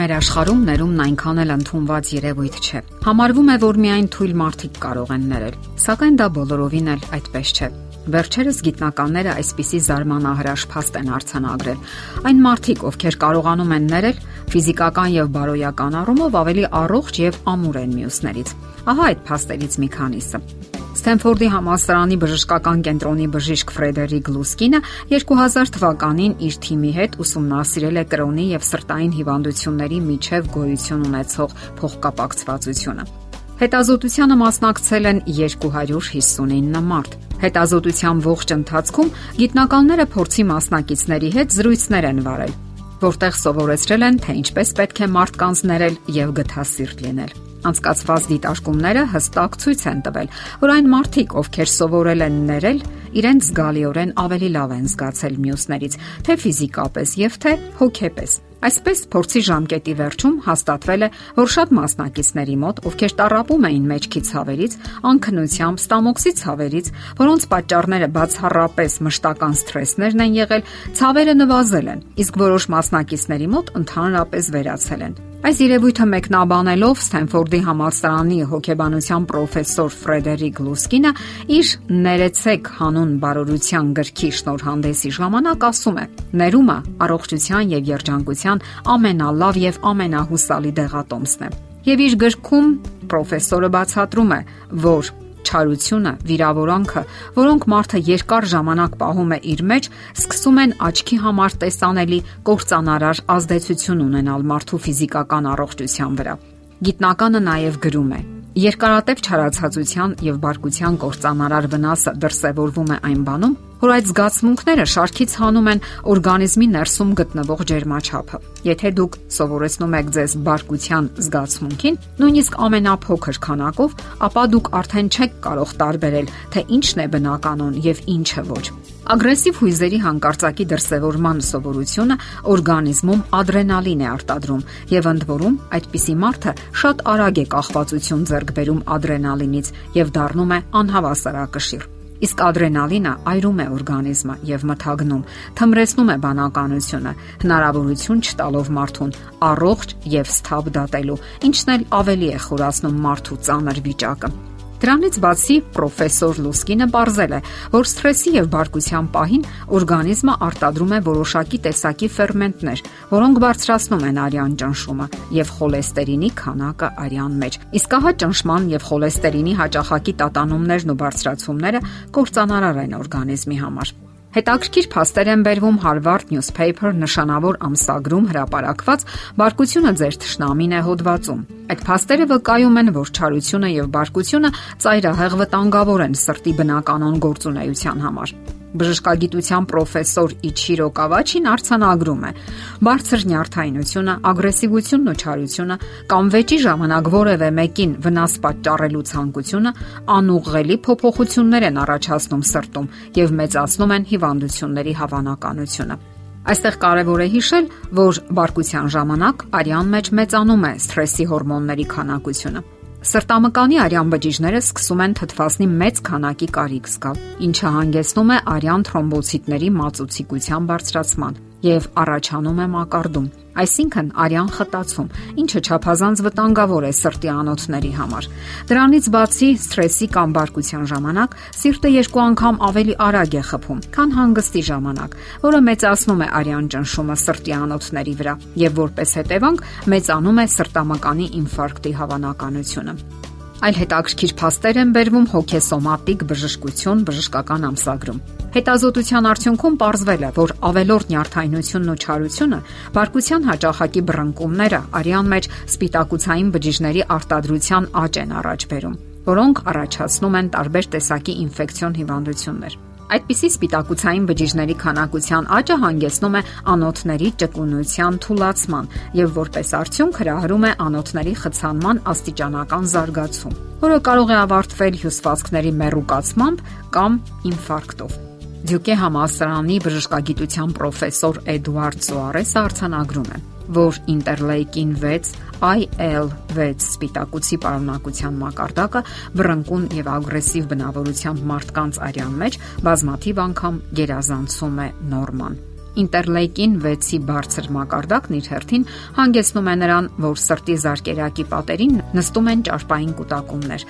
Մեր աշխարհում ներումն այնքան էլ ընդունված երևույթ չէ։ Համարվում է, որ միայն թույլ մարդիկ կարող են ներել, սակայն դա բոլորովին էլ այդպես չէ։ Վերջերս գիտնականները այսպիսի զարմանահրաշ փաստ են արձանագրել։ Այն մարդիկ, ովքեր կարողանում են ներել, ֆիզիկական եւ բարոյական առումով ավելի առողջ եւ ամուր են մյուսներից։ Ահա այդ փաստերից մի քանիսը։ Ստենֆորդի համալսարանի բժշկական կենտրոնի բժիշկ Ֆրեդերիկ Լուսկինը 2000 թվականին իր թիմի հետ ուսումնասիրել է կրոնի եւ սրտային հիվանդությունների միջև գոյություն ունեցող փոխկապակցվածությունը։ Հետազոտությանը մասնակցել են 259 մարդ։ Հետազոտության ողջ ընթացքում գիտնականները փորձի մասնակիցների հետ զրույցներ են վարել, որտեղ սովորեցրել են, թե ինչպես պետք է մարդկանց ներել եւ գթասիրտ լինել։ Անցկացված դիտարկումները հստակ ցույց են տվել, որ այն մարդիկ, ովքեր սովորել են ներել, իրենց զգալիորեն ավելի լավ են զգացել մյուսներից, թե ֆիզիկապես եւ թե հոգեպես։ Այսպես փորձի ժամկետի վերջում հաստատվել է, որ շատ մասնակիցների մոտ, ովքեր տարապում էին մեջքի ցավերից, անքնությամբ, ստամոքսի ցավերից, որոնց պատճառները բացառապես մշտական սթրեսներն են եղել, ցավերը նվազել են, իսկ որոշ մասնակիցների մոտ ընդհանրապես վերացել են։ Այս երևույթը մեկնաբանելով Ստենֆորդի համալսարանի հոգեբանության պրոֆեսոր Ֆրեդերիկ Լուսկինը իր Ներեցեք հանուն բարօրության գրքի շնորհանդեսի ժամանակ ասում է. Ներումը առողջության եւ երջանկության ամենալավ եւ ամենահուսալի դեղատոմսն է։ Եվ իր գրքում պրոֆեսորը բացատրում է, որ չարությունը, վիրավորանքը, որոնք մարդը երկար ժամանակ պահում է իր մեջ, սկսում են աչքի համար տեսանելի կործանարար ազդեցություն ունենալ մարդու ֆիզիկական առողջության վրա։ Գիտնականը նաև գրում է. Երկարատև չարացածության եւ բարկության կործանարար վնասը դրսևորվում է այն բանում, որ այդ զգացմունքները շարքից հանում են օրգանիզմի ներսում գտնվող ջերմաչափը։ Եթե դուք սովորեցնում եք ձեզ բարկության զգացմունքին, նույնիսկ ամենափոքր քանակով, ապա դուք արդեն չեք կարող տարբերել, թե ինչն է բնականon եւ ինչը ոչ։ Ագրեսիվ հույզերի հանկարծակի դրսևորման սովորությունը օրգանիզմում ադրենալին է արտադրում եւ ընդ որում այդպիսի մարդը շատ արագ է կախվածություն ձեռք բերում ադրենալինից եւ դառնում է անհավասարակշիռ։ Իսկ ադրենալինը այրում է օրգանիզմը եւ մթագնում, թմրեցնում է բանականությունը, հնարավորություն չտալով մարդուն առողջ եւ սթաբ դատելու, ինչն էլ ավելի է խորացնում մարդու ծանր վիճակը։ Դրանից բացի պրոֆեսոր Լուսկինը ողրել է, որ սթրեսի եւ բարկության պահին օրգանիզմը արտադրում է որոշակի տեսակի ферментներ, որոնք բարձրացնում են արյան ճնշումը եւ խոլեստերինի քանակը արյան մեջ։ Իսկ ահա ճնշման եւ խոլեստերինի հաճախակի տատանումներն ու բարձրացումները կործանարար են օրգանիզմի համար։ Հետաքրքիր փաստեր են վերվում Harvard Newspaper նշանավոր ամսագրում հրապարակված «Բարկությունը ձեր ճշնամին է» հոդվածում։ Այդ փաստերը վկայում են, որ չարությունը եւ բարկությունը ծայրահեղ վտանգավոր են սրտի բնականon գործունեության համար։ Բժշկագիտության պրոֆեսոր Իչիրո Կավաչին արցանագրում է. բարձր նյարդայնությունը, ագրեսիվությունն ու չարությունը կամ վեճի ժամանակ որևէ մեկին վնաս պատճառելու ցանկությունը անուղղելի փոփոխություններ են առաջացնում սրտում եւ մեծացնում են հիվանդությունների հավանականությունը։ Այստեղ կարևոր է հիշել, որ բարկության ժամանակ արյան մեջ մեծանում է սթրեսի հորմոնների քանակությունը։ Սրտամկանի արյան բջիջները սկսում են թթվասնի մեծ քանակի կարիք զգալ, ինչը հանգեցնում է արյան թրոմբոցիտների մածուցիկության բարձրացման եւ առաջանում է մակարդում, այսինքն արյան խտացում, ինչը չափազանց վտանգավոր է սրտի անոթների համար։ Դրանից բացի սթրեսի կամ բարկության ժամանակ սիրտը երկու անգամ ավելի արագ է խփում, քան հանգստի ժամանակ, որը մեծացնում է արյան ճնշումը սրտի անոթների վրա եւ որպես հետևանք մեծանում է սրտամկանի ինֆարկտի հավանականությունը։ Այլ հետաքրքիր փաստեր են բերվում հոգեսոմատիկ բժշկություն բժշկական ամսագրում։ Հետազոտության արդյունքում ողջվել է, որ ավելորդ նյարդայնությունն ու չարությունը բարկության հաճախակի բռնկումները արյան մեջ սպիտակուցային բջիջների արտադրության աճ են առաջ բերում, որոնք առաջացնում են տարբեր տեսակի ինֆեկցիոն հիվանդություններ։ Այդպիսի սպիտակուցային բջիջների քանակության աճը հանգեցնում է անոթների ճկունության թուլացման եւ որպես արդյունք հրահրում է անոթների խցանման աստիճանական զարգացում, որը կարող է ավարտվել հյուսվածքների մեռուկացմամբ կամ ինֆարկտով։ Դյուկե համալսարանի բժշկագիտության պրոֆեսոր Էդուարդ Սոարեսը արձանագրում է որ ինտերլեյկին 6 IL6 սպիտակուցի պարունակության մակարդակը բռնկուն եւ ագրեսիվ բնավորությամբ մարդկանց արյան մեջ բազմաթիվ անգամ գերազանցում է նորման։ Ինտերլեյկին 6-ի բարձր մակարդակն իր հերթին հանգեցնում է նրան, որ սրտի զարկերակի պատերին նստում են ճարպային կուտակումներ,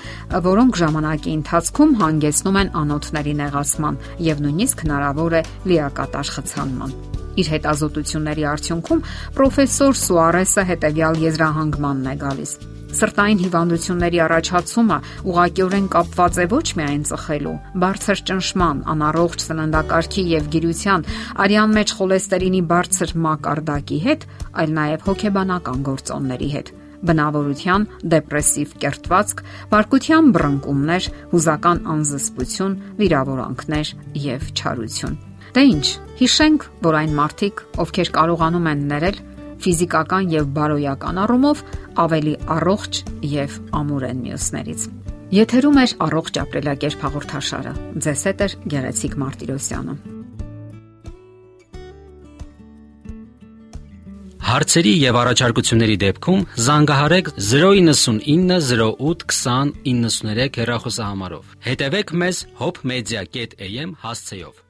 որոնք ժամանակի ընթացքում հանգեցնում են անոթների նեղացման եւ նույնիսկ հնարավոր է լիակատար խցանման։ Իր հետազոտությունների արդյունքում պրոֆեսոր Սուարեսը հետևյալ եզրահանգմանն է գալիս. Սրտային հիվանդությունների առաջացումը ուղղակիորեն կապված է ոչ միայն ծխելու, բարձր ճնշման, անառողջ սննդակարգի եւ գիրության, արյան մեջ խոլեստերինի բարձր մակարդակի հետ, այլ նաեւ հոգեբանական գործոնների հետ. Բնավորության դեպրեսիվ կերտվածք, բարկության բռնկումներ, հուզական անզսպություն, վիրավորանքներ եւ չարություն։ Դե ի՞նչ, հիշենք, որ այն մարդիկ, ովքեր կարողանում են ներել, ֆիզիկական եւ բարոյական առումով ավելի առողջ եւ ամուր են մյուսներից։ Եթերում է առողջ ապրելակերպ հաղորդաշարը։ Ձեզ հետ է Գեղեցիկ Մարտիրոսյանը։ Հարցերի եւ առաջարկությունների դեպքում զանգահարեք 099 08 20 93 հեռախոսահամարով։ Հետևեք մեզ hopmedia.am հասցեով։